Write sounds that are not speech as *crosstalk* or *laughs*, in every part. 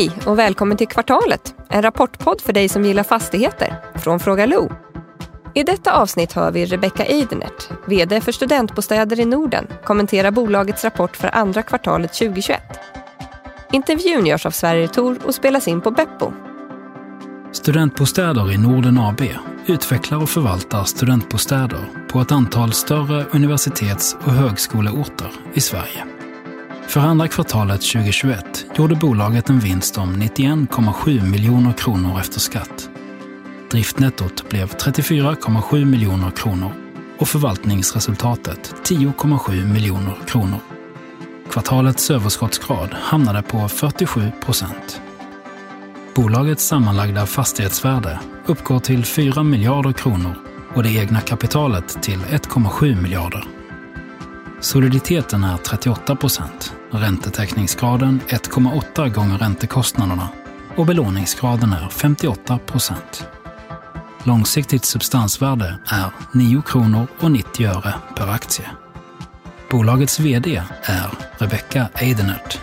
Hej och välkommen till Kvartalet, en rapportpodd för dig som gillar fastigheter från Fråga Lo. I detta avsnitt hör vi Rebecca Eidenert, VD för Studentbostäder i Norden, kommentera bolagets rapport för andra kvartalet 2021. Intervjun görs av Sverige Tor och spelas in på Beppo. Studentbostäder i Norden AB utvecklar och förvaltar studentbostäder på ett antal större universitets och högskoleorter i Sverige. För andra kvartalet 2021 gjorde bolaget en vinst om 91,7 miljoner kronor efter skatt. Driftnettot blev 34,7 miljoner kronor och förvaltningsresultatet 10,7 miljoner kronor. Kvartalets överskottsgrad hamnade på 47 procent. Bolagets sammanlagda fastighetsvärde uppgår till 4 miljarder kronor och det egna kapitalet till 1,7 miljarder. Soliditeten är 38 procent, räntetäckningsgraden 1,8 gånger räntekostnaderna och belåningsgraden är 58 procent. Långsiktigt substansvärde är 9 kronor och 90 öre per aktie. Bolagets VD är Rebecca Eidenert.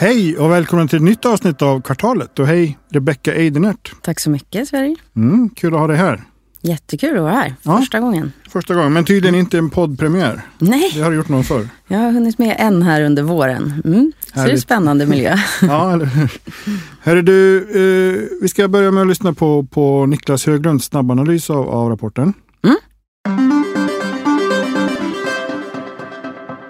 Hej och välkommen till ett nytt avsnitt av Kvartalet. Och hej Rebecca Eidenert. Tack så mycket Sverige. Mm, kul att ha dig här. Jättekul att vara här. Ja. Första gången. Första gången, men tydligen inte en poddpremiär. Nej, Det har du gjort någon förr. jag har hunnit med en här under våren. Mm. Så det är spännande miljö. *laughs* Ja, eller hur? Hörru du, eh, vi ska börja med att lyssna på, på Niklas Höglunds snabbanalys av, av rapporten.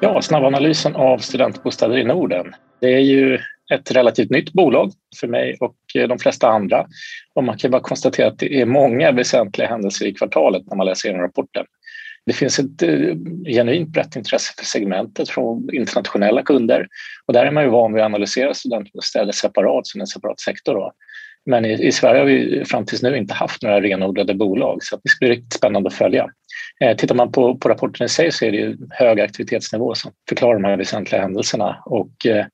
Ja, snabbanalysen av studentbostäder i Norden. Det är ju ett relativt nytt bolag för mig och eh, de flesta andra. Och man kan bara konstatera att det är många väsentliga händelser i kvartalet när man läser igenom rapporten. Det finns ett eh, genuint brett intresse för segmentet från internationella kunder och där är man ju van vid att analysera studentbostäder separat som en separat sektor. Då. Men i, i Sverige har vi fram tills nu inte haft några renodlade bolag så det ska bli riktigt spännande att följa. Eh, tittar man på, på rapporten i sig så är det ju hög aktivitetsnivå som förklarar de här väsentliga händelserna. Och, eh,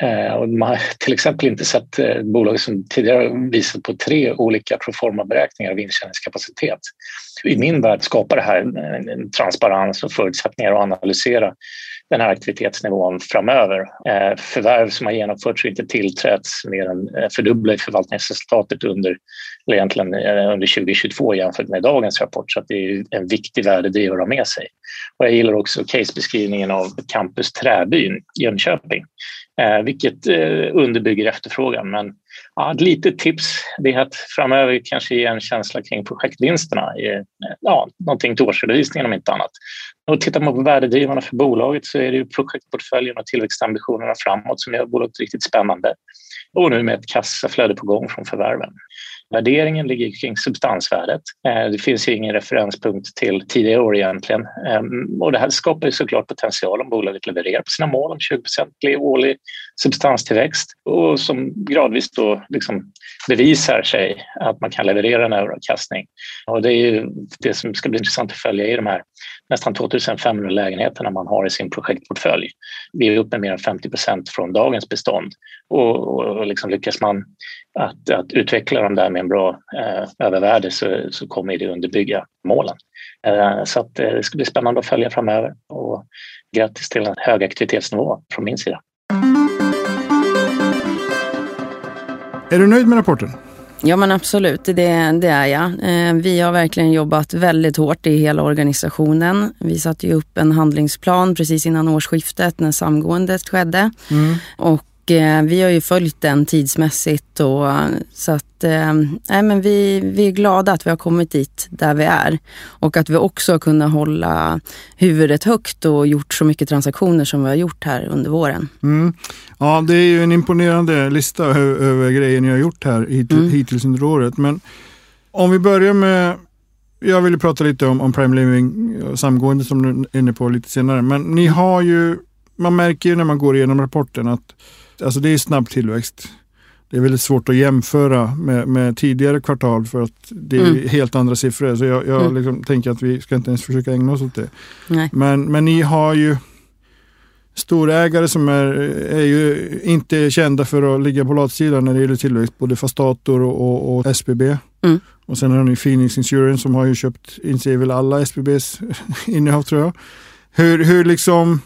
Eh, och man har till exempel inte sett eh, bolag som tidigare visat på tre olika proforma-beräkningar av intjäningskapacitet. I min värld skapar det här en, transparens och förutsättningar att analysera den här aktivitetsnivån framöver. Eh, förvärv som har genomförts och inte tillträtts mer än eh, fördubblar i förvaltningsresultatet under, eller egentligen under 2022 jämfört med dagens rapport så att det är en viktig värdedrivare att ha med sig. Och jag gillar också casebeskrivningen av Campus Träbyn Jönköping eh, vilket eh, underbygger efterfrågan. Men ja, ett litet tips det är att framöver kanske ge en känsla kring projektvinsterna. i, Ja, någonting till årsredovisningen om inte annat. Och tittar man på värdedrivarna för bolaget så är det ju projektportföljen och tillväxtambitionerna framåt som gör bolaget riktigt spännande. Och nu med ett kassaflöde på gång från förvärven. Värderingen ligger kring substansvärdet. Eh, det finns ju ingen referenspunkt till tidigare år egentligen. Ehm, och det här skapar ju såklart potential om bolaget levererar på sina mål om 20% årlig substanstillväxt och som gradvis då liksom bevisar sig att man kan leverera en överavkastning. Och det är ju det som ska bli intressant att följa i de här nästan 2500 lägenheterna man har i sin projektportfölj. Vi är uppe med mer än 50 från dagens bestånd och, och liksom lyckas man att, att utveckla dem där med en bra eh, övervärde så, så kommer det underbygga målen. Eh, så att, eh, det ska bli spännande att följa framöver och grattis till en hög aktivitetsnivå från min sida. Är du nöjd med rapporten? Ja men absolut, det, det är jag. Eh, Vi har verkligen jobbat väldigt hårt i hela organisationen. Vi satte ju upp en handlingsplan precis innan årsskiftet när samgåendet skedde. Och eh, vi har ju följt den tidsmässigt och så att eh, nej, men vi, vi är glada att vi har kommit dit där vi är. Och att vi också har kunnat hålla huvudet högt och gjort så mycket transaktioner som vi har gjort här under våren. Mm. Ja, det är ju en imponerande lista över grejer ni har gjort här hit, Mm. hittills under året. Men om vi börjar med, jag ville prata lite om, om Prime Living och samgående som du är inne på lite senare. Men ni har ju, man märker ju när man går igenom rapporten att alltså det är snabb tillväxt. Det är väldigt svårt att jämföra med, med tidigare kvartal för att det är Mm. helt andra siffror. Så jag, jag Mm. liksom tänker att vi ska inte ens försöka ägna oss åt det. Nej. Men, men ni har ju storägare som är, är ju inte kända för att ligga på latsidan när det gäller tillväxt. Både Fastator och, och, och SBB. Mm. Och sen har ni Phoenix Insurance som har ju köpt in sig väl alla SBBs *laughs* innehav tror jag. Hur, hur, liksom,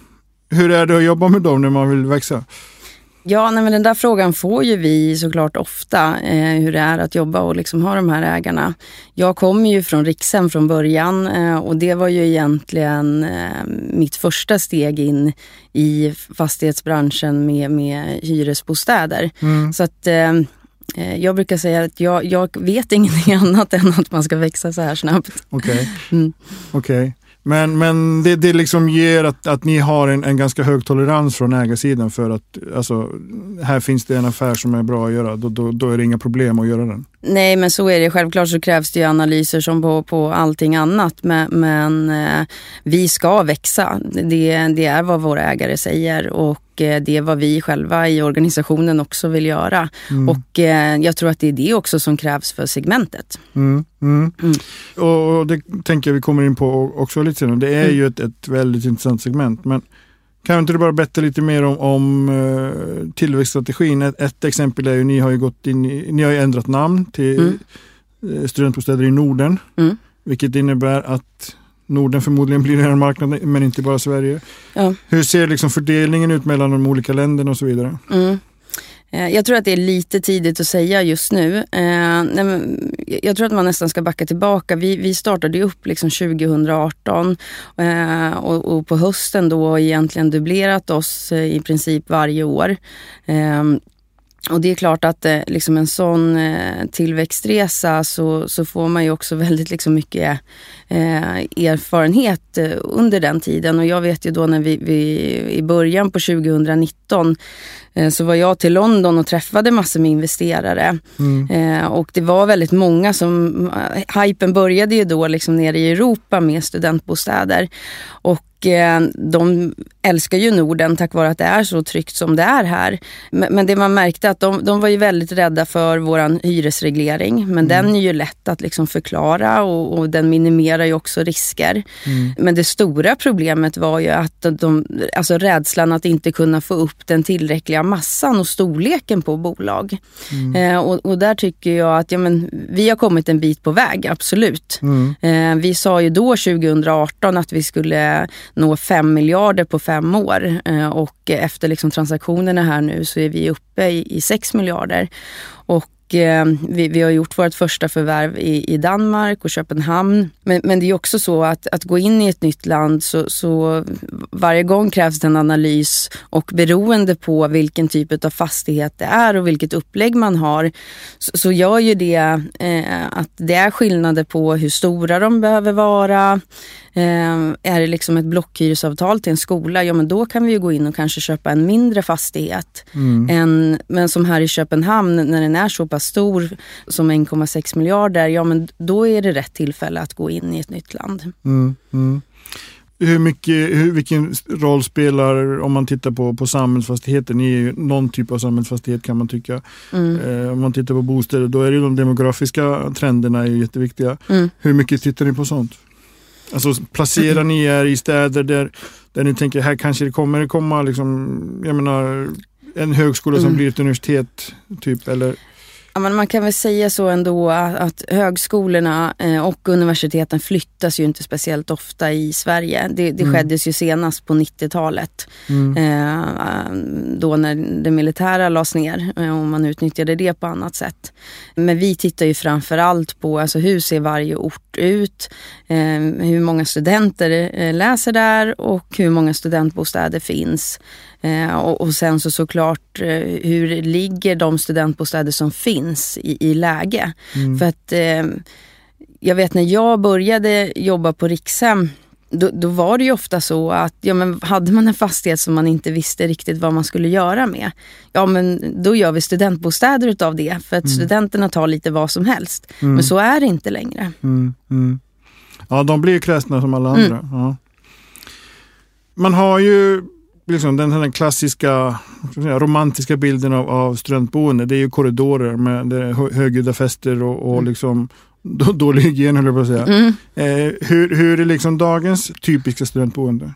hur är det att jobba med dem när man vill växa? Ja, nej, men den där frågan får ju vi såklart ofta, eh, hur det är att jobba och liksom ha de här ägarna. Jag kommer ju från Rikshem från början eh, och det var ju egentligen eh, mitt första steg in i fastighetsbranschen med, med hyresbostäder. Mm. Så att eh, eh, jag brukar säga att jag, jag vet *laughs* ingenting annat än att man ska växa så här snabbt. Okej. Mm. Okej. Men, men det, det liksom ger att, att ni har en, en ganska hög tolerans från ägarsidan för att alltså, här finns det en affär som är bra att göra. Då, då, då är det inga problem att göra den. Nej, men så är det. Självklart så krävs det ju analyser som på, på allting annat. Men, men eh, vi ska växa. Det, det är vad våra ägare säger och det är vad vi själva i organisationen också vill göra. Mm. Och eh, jag tror att det är det också som krävs för segmentet. Mm, mm. Mm. Och, det tänker jag vi kommer in på också lite senare. Det är Mm. ju ett, ett väldigt intressant segment. Men kan inte du bara berätta lite mer om, om eh, tillväxtstrategin? Ett, ett exempel är ju ni har ju gått in ni har ju ändrat namn till Mm. eh, studentbostäder i Norden. Mm. Vilket innebär att Norden förmodligen blir en marknad men inte bara Sverige. Ja. Hur ser liksom fördelningen ut mellan de olika länderna och så vidare? Mm. Eh, Jag tror att det är lite tidigt att säga just nu. Eh, jag tror att man nästan ska backa tillbaka. Vi, startade upp liksom 2018 eh, och, på hösten då egentligen dubblerat oss i princip varje år. Och det är klart att eh, liksom en sån eh, tillväxtresa så, så får man ju också *laughs* väldigt liksom mycket eh, erfarenhet eh, under den tiden. Och jag vet ju då när vi, vi i början på 2019 eh, så var jag till London och träffade massor med investerare. Mm. Eh, och det var väldigt många som, hypen började ju då liksom nere i Europa med studentbostäder. Och eh, de älskar ju Norden tack vare att det är så tryggt som det är här. Men, men det man märkte att de, de var ju väldigt rädda för våran hyresreglering. Men den är ju lätt att liksom förklara och, och den minimerar ju också risker. Mm. Men det stora problemet var ju att de, alltså rädslan att inte kunna få upp den tillräckliga massan och storleken på bolag. Eh, och, och där tycker jag att ja, men, vi har kommit en bit på väg, absolut. Mm. Eh, vi sa ju då 2018 att vi skulle nå 5 miljarder på fem år eh, och efter liksom transaktionerna här nu så är vi uppe i, i 6 miljarder. Och eh, vi, vi har gjort vårt första förvärv i, i Danmark och Köpenhamn. Men, men det är också så att, att gå in i ett nytt land så, så varje gång krävs det en analys och beroende på vilken typ av fastighet det är och vilket upplägg man har så, så gör ju det eh, att det är skillnader på hur stora de behöver vara. Eh, är det liksom ett blockhyresavtal till en skola, ja men då kan vi ju gå in och kanske köpa en mindre fastighet. Mm. Än, men som här i Köpenhamn, när den är så pass stor som 1,6 miljarder, ja men då är det rätt tillfälle att gå in i ett nytt land. Mm, mm. Hur mycket, hur, vilken roll spelar, om man tittar på, på samhällsfastigheter, ni är ju någon typ av samhällsfastighet kan man tycka. Mm. Eh, om man tittar på bostäder, då är det de demografiska trenderna är jätteviktiga. Mm. Hur mycket tittar ni på sånt? Alltså placerar ni er i städer där, där ni tänker, här kanske det kommer komma liksom, jag menar, en högskola som Mm. blir ett universitet, typ, eller? Ja, men man kan väl säga så ändå att, högskolorna eh, och universiteten flyttas ju inte speciellt ofta i Sverige. Det, det Mm. skedde ju senast på 90-talet. Mm. Eh, då när det militära lades ner eh, och man utnyttjade det på annat sätt. Men vi tittar ju framför allt på alltså, hur ser varje ort ut? Eh, hur många studenter eh, läser där och hur många studentbostäder finns? Eh, och, och sen så såklart eh, hur ligger de studentbostäder som finns i, i läge? Mm. För att eh, jag vet när jag började jobba på Rikshem då, då var det ju ofta så att ja, men hade man en fastighet som man inte visste riktigt vad man skulle göra med. Ja men då gör vi studentbostäder utav det för att studenterna tar lite vad som helst. Mm. Men så är det inte längre. Mm, mm. Ja, de blir ju kräsna som alla Mm. andra. Ja. Man har ju liksom den här klassiska säga, romantiska bilden av, av studentboende. Det är ju korridorer med det är högljudda fester och, och liksom då, dålig hygien höll jag på att säga. Mm. Eh, hur, hur är liksom dagens typiska studentboende?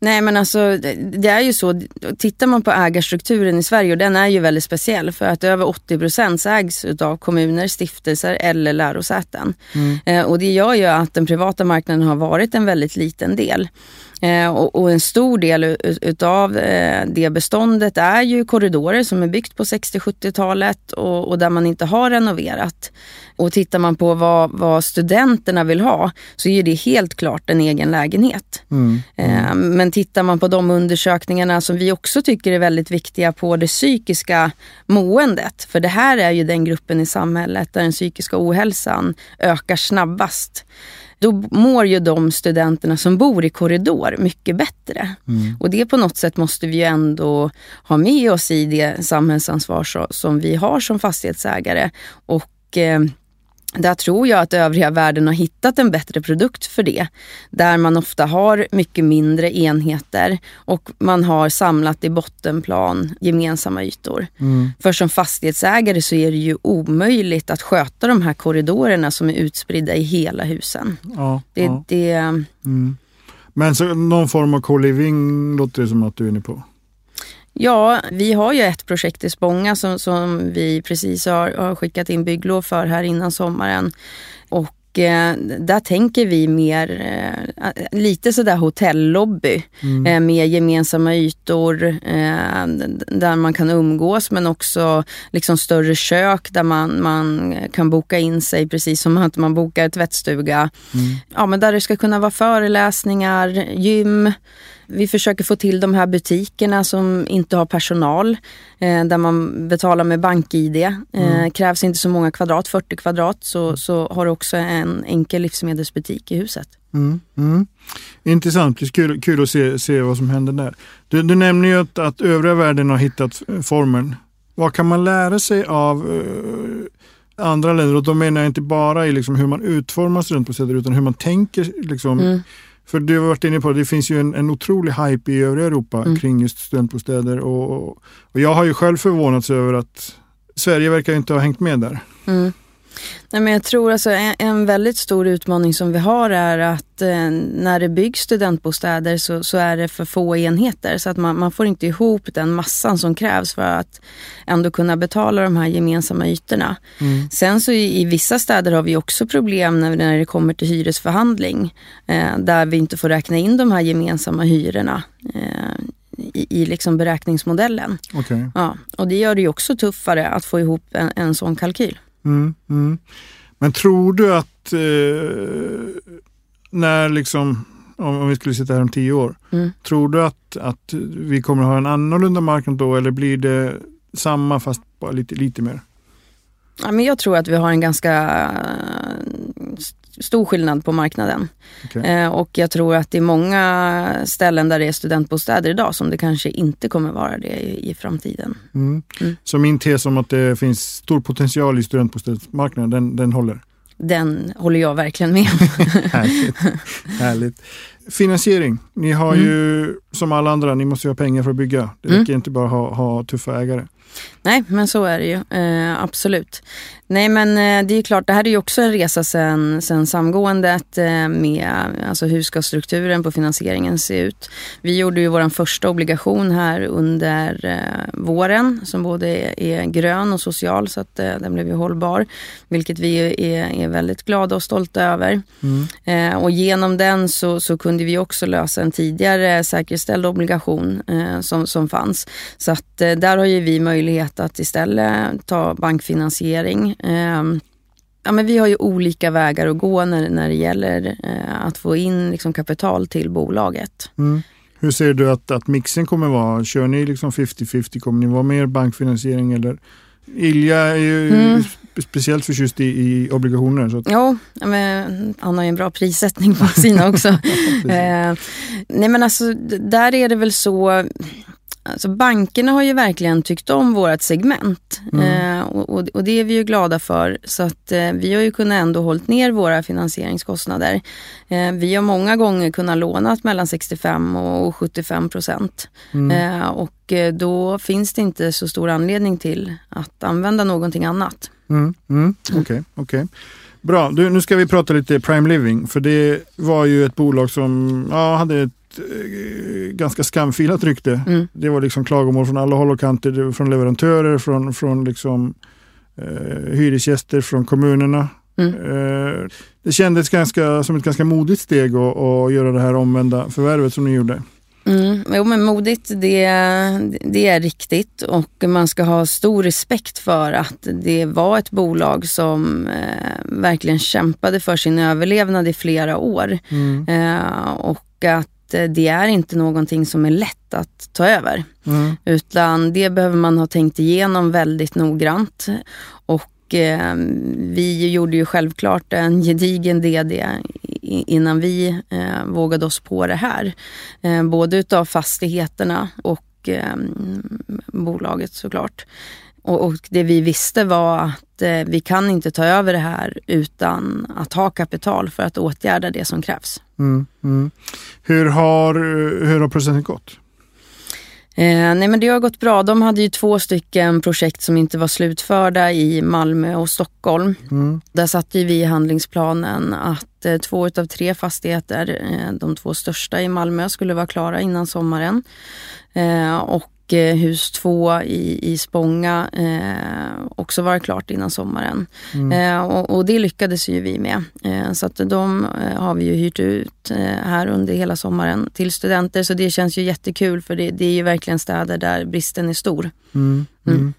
Nej men alltså det är ju så, tittar man på ägarstrukturen i Sverige och den är ju väldigt speciell för att över 80 procent ägs av kommuner, stiftelser eller lärosäten. Mm. Eh, och det gör ju att den privata marknaden har varit en väldigt liten del. Eh, och, och, en stor del utav eh, det beståndet är ju korridorer som är byggt på 60-70-talet och, och, där man inte har renoverat. Och tittar man på vad, vad, studenterna vill ha så är det helt klart en egen lägenhet. Mm. Eh, men tittar man på de undersökningarna som vi också tycker är väldigt viktiga på det psykiska måendet. För det här är ju den gruppen i samhället där den psykiska ohälsan ökar snabbast då mår ju de studenterna som bor i korridor mycket bättre. Mm. Och det på något sätt måste vi ju ändå ha med oss i det samhällsansvar som vi har som fastighetsägare. Och eh, där tror jag att övriga världen har hittat en bättre produkt för det. Där man ofta har mycket mindre enheter och man har samlat i bottenplan gemensamma ytor. Mm. För som fastighetsägare så är det ju omöjligt att sköta de här korridorerna som är utspridda i hela husen. Ja, det, ja. det mm. Men så någon form av co-living låter det som att du är inne på? Ja, vi har ju ett projekt i Spånga som, som vi precis har, har skickat in bygglov för här innan sommaren. Och eh, där tänker vi mer eh, lite sådär hotellobby mm. eh, med gemensamma ytor där man kan umgås men också liksom större kök där man, man kan boka in sig precis som att man bokar tvättstuga. Mm. Ja, men där det ska kunna vara föreläsningar, gym vi försöker få till de här butikerna som inte har personal, eh, där man betalar med bank-id. Eh, mm. Krävs inte så många kvadrat, 40 kvadrat, så, så har du också en enkel livsmedelsbutik i huset. Mm. Mm. Intressant, det är kul, kul att se, se vad som händer där. Du, du nämner ju att, att övriga världen har hittat formen. Vad kan man lära sig av uh, andra länder? Och då menar jag inte bara i liksom hur man utformar studentbostäder utan hur man tänker liksom, mm. För du har varit inne på det, det finns ju en, en otrolig hype i övriga Europa mm. kring just studentbostäder. Och, och jag har ju själv förvånats över att Sverige verkar inte ha hängt med där. Mm. Nej, men jag tror alltså en, en, väldigt stor utmaning som vi har är att eh, när det byggs studentbostäder så, så, är det för få enheter. Så att man, man, får inte ihop den massan som krävs för att ändå kunna betala de här gemensamma ytorna. Mm. Sen så i, i, vissa städer har vi också problem när, när det kommer till hyresförhandling. Eh, där vi inte får räkna in de här gemensamma hyrorna. Eh, i, i liksom beräkningsmodellen. Okay. Ja, och det gör det ju också tuffare att få ihop en, en sån kalkyl. Mm, mm. Men tror du att eh, när liksom, om, om, vi skulle sitta här om tio år, mm. tror du att, att vi kommer att ha en annorlunda marknad då eller blir det samma fast bara lite, lite mer? Ja, men jag tror att vi har en ganska stor skillnad på marknaden. Okay. Eh, och jag tror att det är många ställen där det är studentbostäder idag som det kanske inte kommer vara det i, i framtiden. Mm. Mm. Så min tes om att det finns stor potential i studentbostadsmarknaden, den, den håller? Den håller jag verkligen med *laughs* Härligt. Härligt. Finansiering. Ni har mm. ju som alla andra, ni måste ha pengar för att bygga. Det räcker mm. inte bara ha, ha tuffa ägare. Nej, men så är det ju. Eh, absolut. Nej, men eh, det är klart, det här är ju också en resa sen, sen samgåendet eh, med alltså hur ska strukturen på finansieringen se ut. Vi gjorde ju vår första obligation här under eh, våren som både är, är, grön och social så att eh, den blev ju hållbar. Vilket vi är, är väldigt glada och stolta över. Mm. Eh, och genom den så, så kunde vi också lösa en tidigare säkerställd obligation som, som fanns. Så att där har ju vi möjlighet möjlighet att istället ta bankfinansiering. Ehm, ja, men vi har ju olika vägar att gå när, när det gäller eh, att få in liksom, kapital till bolaget. Mm. Hur ser du att, att mixen kommer vara? Kör ni liksom 50-50? Kommer ni vara mer bankfinansiering eller? Ilja är ju mm. speciellt förtjust i, i obligationer. Så att... Jo, men han har ju en bra prissättning på sina också. *laughs* eh, nej men alltså där är det väl så Alltså bankerna har ju verkligen tyckt om vårt segment mm. eh, och, och, det är vi ju glada för. Så att eh, vi har ju kunnat ändå hållit ner våra finansieringskostnader. Eh, vi har många gånger kunnat låna mellan 65 och 75 procent. Mm. Eh, och eh, då finns det inte så stor anledning till att använda någonting annat. Mm. mm. Okej, okay, okay. Bra, du, nu ska vi prata lite Prime Living. För det var ju ett bolag som ja, hade ett ganska skamfilat rykte. Mm. Det var liksom klagomål från alla håll och kanter, från leverantörer, från, från liksom, eh, hyresgäster, från kommunerna. Mm. Eh, det kändes ganska, som ett ganska modigt steg att, att göra det här omvända förvärvet som ni gjorde. Mm, jo, men modigt, det, det är riktigt och man ska ha stor respekt för att det var ett bolag som eh, verkligen kämpade för sin överlevnad i flera år. Eh, och att eh, det är inte någonting som är lätt att ta över. Mm. Utan det behöver man ha tänkt igenom väldigt noggrant. Och eh, vi gjorde ju självklart en *laughs* gedigen DD innan vi eh, vågade oss på det här. Eh, både utav fastigheterna och eh, bolaget såklart. Och, och det vi visste var att eh, vi kan inte ta över det här utan att ha kapital för att åtgärda det som krävs. Mm. Mm. Hur, har, hur har processen gått? Eh, nej men det har gått bra. De hade ju två stycken projekt som inte var slutförda i Malmö och Stockholm. Mm. Där satte vi i handlingsplanen att eh, två utav tre fastigheter, eh, de två största i Malmö, skulle vara klara innan sommaren. Eh, och eh, hus två i, i Spånga eh, också vara klart innan sommaren. Eh, och, och det lyckades ju vi med. Eh, så att de eh, har vi ju hyrt ut här under hela sommaren till studenter. Så det känns ju jättekul för det, det är ju verkligen städer där bristen är stor. Mm. Mm.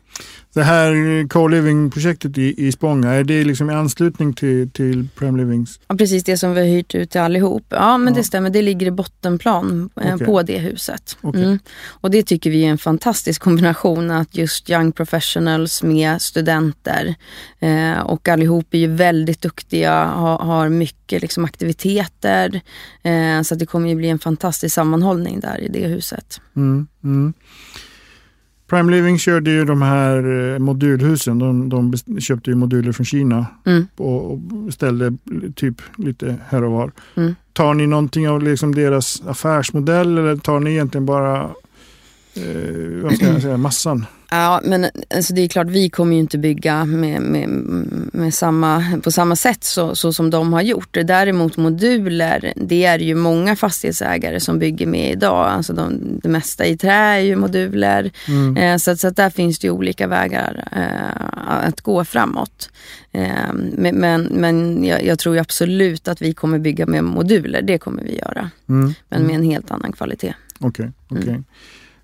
Det här co-living-projektet i, i Spånga, är det liksom i anslutning till, till Prem Livings? Ja, precis det som vi har hyrt ut till allihop. Ja, men Ja. det stämmer. Det ligger i bottenplan eh, Okej. på det huset. Okej. Mm. Och det tycker vi är en fantastisk kombination att just young professionals med studenter eh, och allihop är ju väldigt duktiga, ha, har mycket liksom, aktiviteter. Eh, så att det kommer ju bli en fantastisk sammanhållning där i det huset. Mm. Mm. Prime Living körde ju de här eh, modulhusen. De, de köpte ju moduler från Kina Mm. och, och ställde typ lite här och var. Mm. Tar ni någonting av liksom deras affärsmodell eller tar ni egentligen bara eh, vad ska jag säga, massan? Ja, men alltså det är klart, vi kommer ju inte bygga med, med, med samma, på samma sätt så, så som de har gjort. Däremot moduler, det är ju många fastighetsägare som bygger med idag. Alltså de, det mesta i trä är ju moduler. Mm. Eh, så, så där finns det ju olika vägar eh, att gå framåt. Eh, men men, jag, jag tror ju absolut att vi kommer bygga med moduler. Det kommer vi göra. Mm. Men med en helt annan kvalitet. Okej, okej. Mm.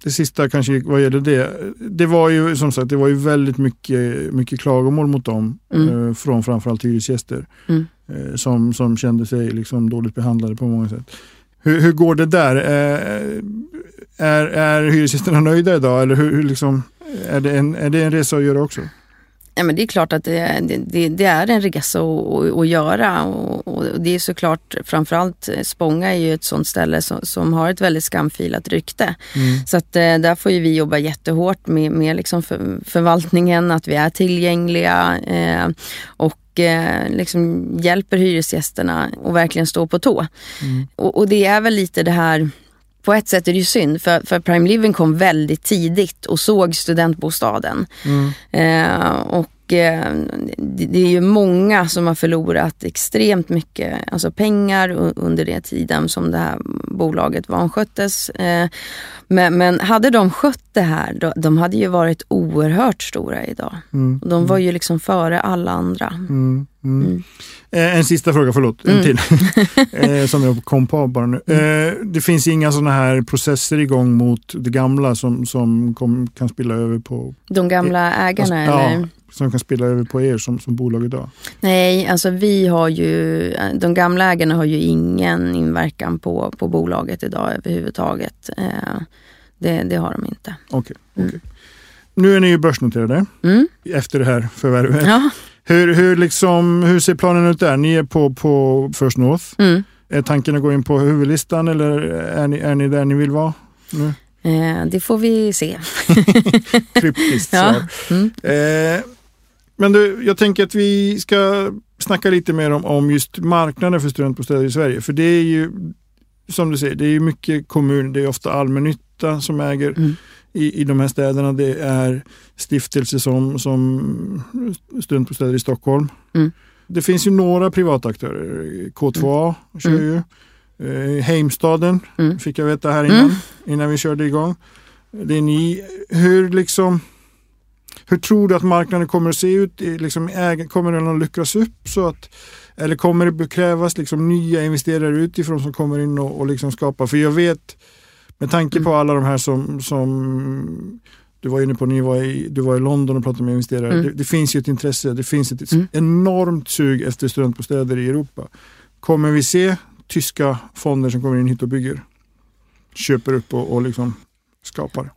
Det sista kanske vad gäller det. Det var ju som sagt det var ju väldigt mycket, mycket klagomål mot dem Mm. eh, från framförallt hyresgäster Mm. eh, som, som kände sig liksom dåligt behandlade på många sätt. Hur, hur går det där? Eh, är, är hyresgästerna nöjda idag eller hur, hur liksom, är, det en, är det en resa att göra också? Ja, men det är klart att det, det, det, är en resa att, att, att göra och, och det är såklart framförallt Spånga är ju ett sånt ställe som, som har ett väldigt skamfilat rykte. Så att eh, där får ju vi jobba jättehårt med, med liksom för, förvaltningen, att vi är tillgängliga eh, och eh, liksom hjälper hyresgästerna och verkligen stå på tå. Och, och det är väl lite det här på ett sätt är det ju synd för, för Prime Living kom väldigt tidigt och såg studentbostaden. Eh, och eh, det, det är ju många som har förlorat extremt mycket alltså pengar under den tiden som det här bolaget vansköttes. Eh, men, men hade de skött det här, då, de hade ju varit oerhört stora idag. Mm. De var ju liksom före alla andra. Mm. Mm. Mm. Eh, en sista fråga, förlåt. En Mm. till. *laughs* eh, som jag kom på bara nu. Eh, det finns inga sådana här processer igång mot det gamla som, som kom, kan spilla över på De gamla ägarna Alltså, ja. eller? som kan spilla över på er som, som bolag idag? Nej, alltså vi har ju, de gamla ägarna har ju ingen inverkan på, på bolaget idag överhuvudtaget. Det, det har de inte. Okej. Mm. okej. Nu är ni ju börsnoterade Mm. efter det här förvärvet. Ja. Hur, hur, liksom, hur ser planen ut där? Ni är på, på First North. Mm. Är tanken att gå in på huvudlistan eller är ni, är ni där ni vill vara? Nu? Eh, det får vi se. *laughs* Kryptiskt Ja. Mm. Eh, men du, jag tänker att vi ska snacka lite mer om, om just marknaden för studentbostäder i Sverige. För det är ju, som du säger, det är mycket kommun, det är ofta allmännytta som äger Mm. I, i de här städerna. Det är stiftelser som, som studentbostäder i Stockholm. Mm. Det finns ju några privata aktörer. K2A kör Mm. ju. Eh, Heimstaden Mm. fick jag veta här innan, Mm. innan vi körde igång. Det är ni. Hur liksom hur tror du att marknaden kommer att se ut? Liksom, kommer den att luckras upp? Så att, eller kommer det krävas liksom nya investerare utifrån som kommer in och, och liksom skapar? För jag vet, med tanke på alla de här som, som du var inne på, ni var i, du var i London och pratade med investerare. Mm. Det, det finns ju ett intresse, det finns ett Mm. enormt sug efter studentbostäder i Europa. Kommer vi se tyska fonder som kommer in hit och bygger? Köper upp och, och liksom skapar?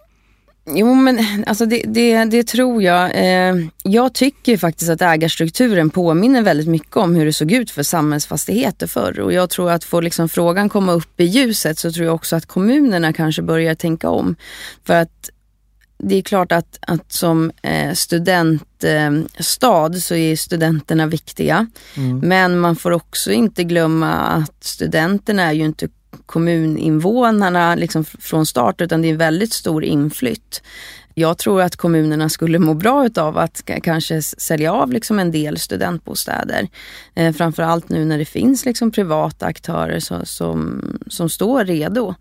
Jo men alltså det, det, det tror jag. Eh, jag tycker faktiskt att ägarstrukturen påminner väldigt mycket om hur det såg ut för samhällsfastigheter förr. Och jag tror att får liksom frågan komma upp i ljuset så tror jag också att kommunerna kanske börjar tänka om. För att det är klart att, att som eh, studentstad så är studenterna viktiga. Mm. Men man får också inte glömma att studenterna är ju inte kommuninvånarna liksom från start utan det är en väldigt stor inflytt. Jag tror att kommunerna skulle må bra av att kanske sälja av liksom en del studentbostäder. Eh, framförallt nu när det finns liksom privata aktörer så, som, som står redo.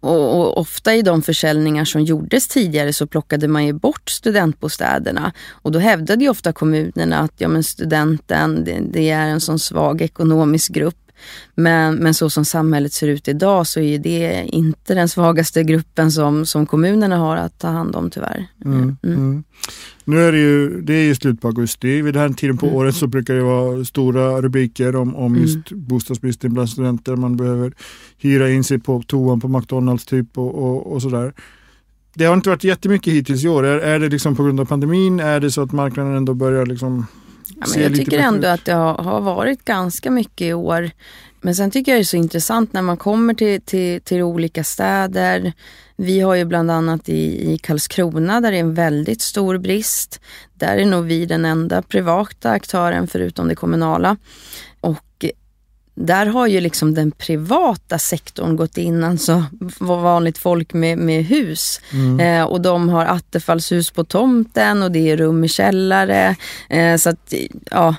Och, och ofta i de försäljningar som gjordes tidigare så plockade man ju bort studentbostäderna. Och då hävdade ju ofta kommunerna att ja, men studenten det, det är en sån svag ekonomisk grupp. Men, men så som samhället ser ut idag så är det inte den svagaste gruppen som, som kommunerna har att ta hand om tyvärr. Mm. Mm. Nu är det ju, det är ju slut på augusti. Vid den här tiden på Mm. året så brukar det vara stora rubriker om, om Mm. just bostadsbristen bland studenter. Man behöver hyra in sig på toan på McDonalds typ och, och, och sådär. Det har inte varit jättemycket hittills i år. Är, är det liksom på grund av pandemin? Är det så att marknaden ändå börjar liksom Ja, men jag tycker ändå att det har, har varit ganska mycket i år. Men sen tycker jag det är så intressant när man kommer till, till, till olika städer. Vi har ju bland annat i, i Karlskrona där det är en väldigt stor brist. Där är nog vi den enda privata aktören förutom det kommunala. Där har ju liksom den privata sektorn gått in, alltså vanligt folk med, med hus. Mm. Eh, och de har attefallshus på tomten och det är rum i källare. Eh, så att, ja,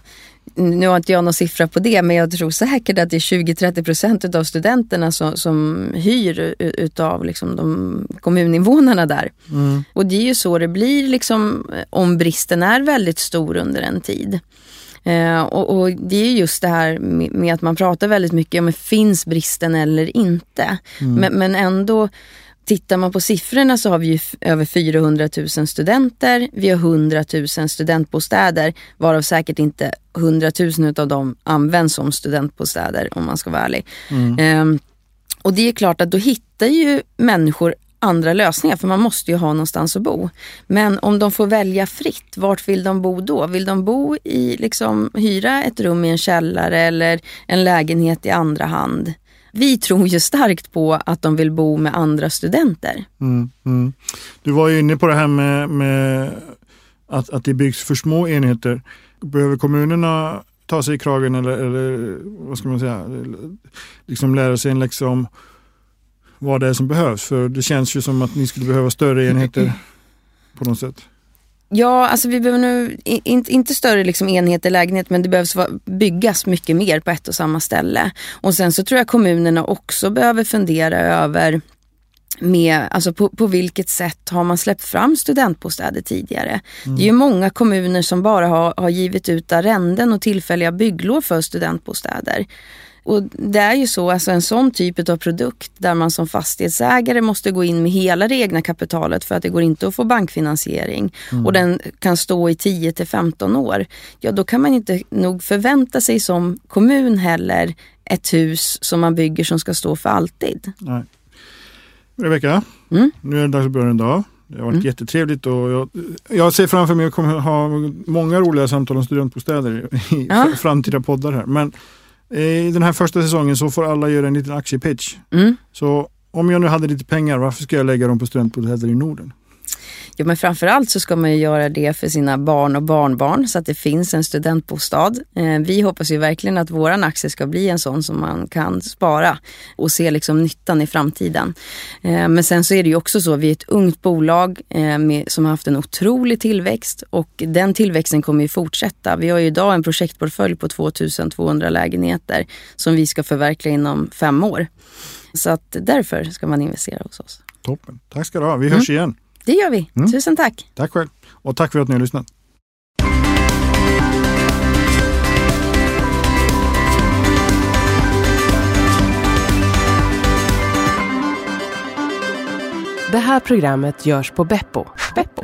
nu har inte jag någon siffra på det, men jag tror säkert att det är 20-30 procent av studenterna som, som hyr utav liksom de kommuninvånarna där. Mm. Och det är ju så det blir liksom, eh, om bristen är väldigt stor under en tid. Eh, och, och det är just det här med, med att man pratar väldigt mycket om finns bristen eller inte. Men, men ändå, tittar man på siffrorna så har vi över 400 000 studenter. Vi har 100 000 studentbostäder varav säkert inte 100 000 av dem används som studentbostäder om man ska vara ärlig. Ehm, och det är klart att då hittar ju människor andra lösningar för man måste ju ha någonstans att bo. Men om de får välja fritt, vart vill de bo då? Vill de bo i, liksom hyra ett rum i en källare eller en lägenhet i andra hand? Vi tror ju starkt på att de vill bo med andra studenter. Mm. Mm. Du var ju inne på det här med, med att, att det byggs för små enheter. Behöver kommunerna ta sig i kragen eller, eller vad ska man säga, liksom lära sig en läxa om vad det är som behövs? För det känns ju som att ni skulle behöva större enheter på något sätt. Ja, alltså vi behöver nu i- inte, större liksom enheter, lägenhet, men det behövs byggas mycket mer på ett och samma ställe. Och sen så tror jag kommunerna också behöver fundera över med, alltså på, på vilket sätt har man släppt fram studentbostäder tidigare? Det är ju många kommuner som bara har, har givit ut arrenden och tillfälliga bygglov för studentbostäder. Och det är ju så, alltså en sån typ av produkt där man som fastighetsägare måste gå in med hela det egna kapitalet för att det går inte att få bankfinansiering och den kan stå i 10 till 15 år. Ja, då kan man inte nog förvänta sig som kommun heller ett hus som man bygger som ska stå för alltid. Nej. Rebecka, Mm. nu är det dags att börja en dag. Det har varit jättetrevligt och jag, jag ser framför mig att jag kommer ha många roliga samtal om studentbostäder i Ja. framtida poddar här. Men i den här första säsongen så får alla göra en liten aktiepitch. Mm. Så om jag nu hade lite pengar, varför ska jag lägga dem på studentbostäder i Norden? Ja, men framförallt så ska man ju göra det för sina barn och barnbarn så att det finns en studentbostad. Eh, vi hoppas ju verkligen att våran aktie ska bli en sån som man kan spara och se liksom nyttan i framtiden. Eh, men sen så är det ju också så, vi är ett ungt bolag eh, som har haft en otrolig tillväxt och den tillväxten kommer ju fortsätta. Vi har ju idag en projektportfölj på 2200 lägenheter som vi ska förverkliga inom fem år. Så att därför ska man investera hos oss. Toppen. Tack ska du ha. Vi hörs mm. igen. Det gör vi. Mm. Tusen tack. Tack själv. Och tack för att ni har lyssnat. Det här programmet görs på Beppo. Beppo.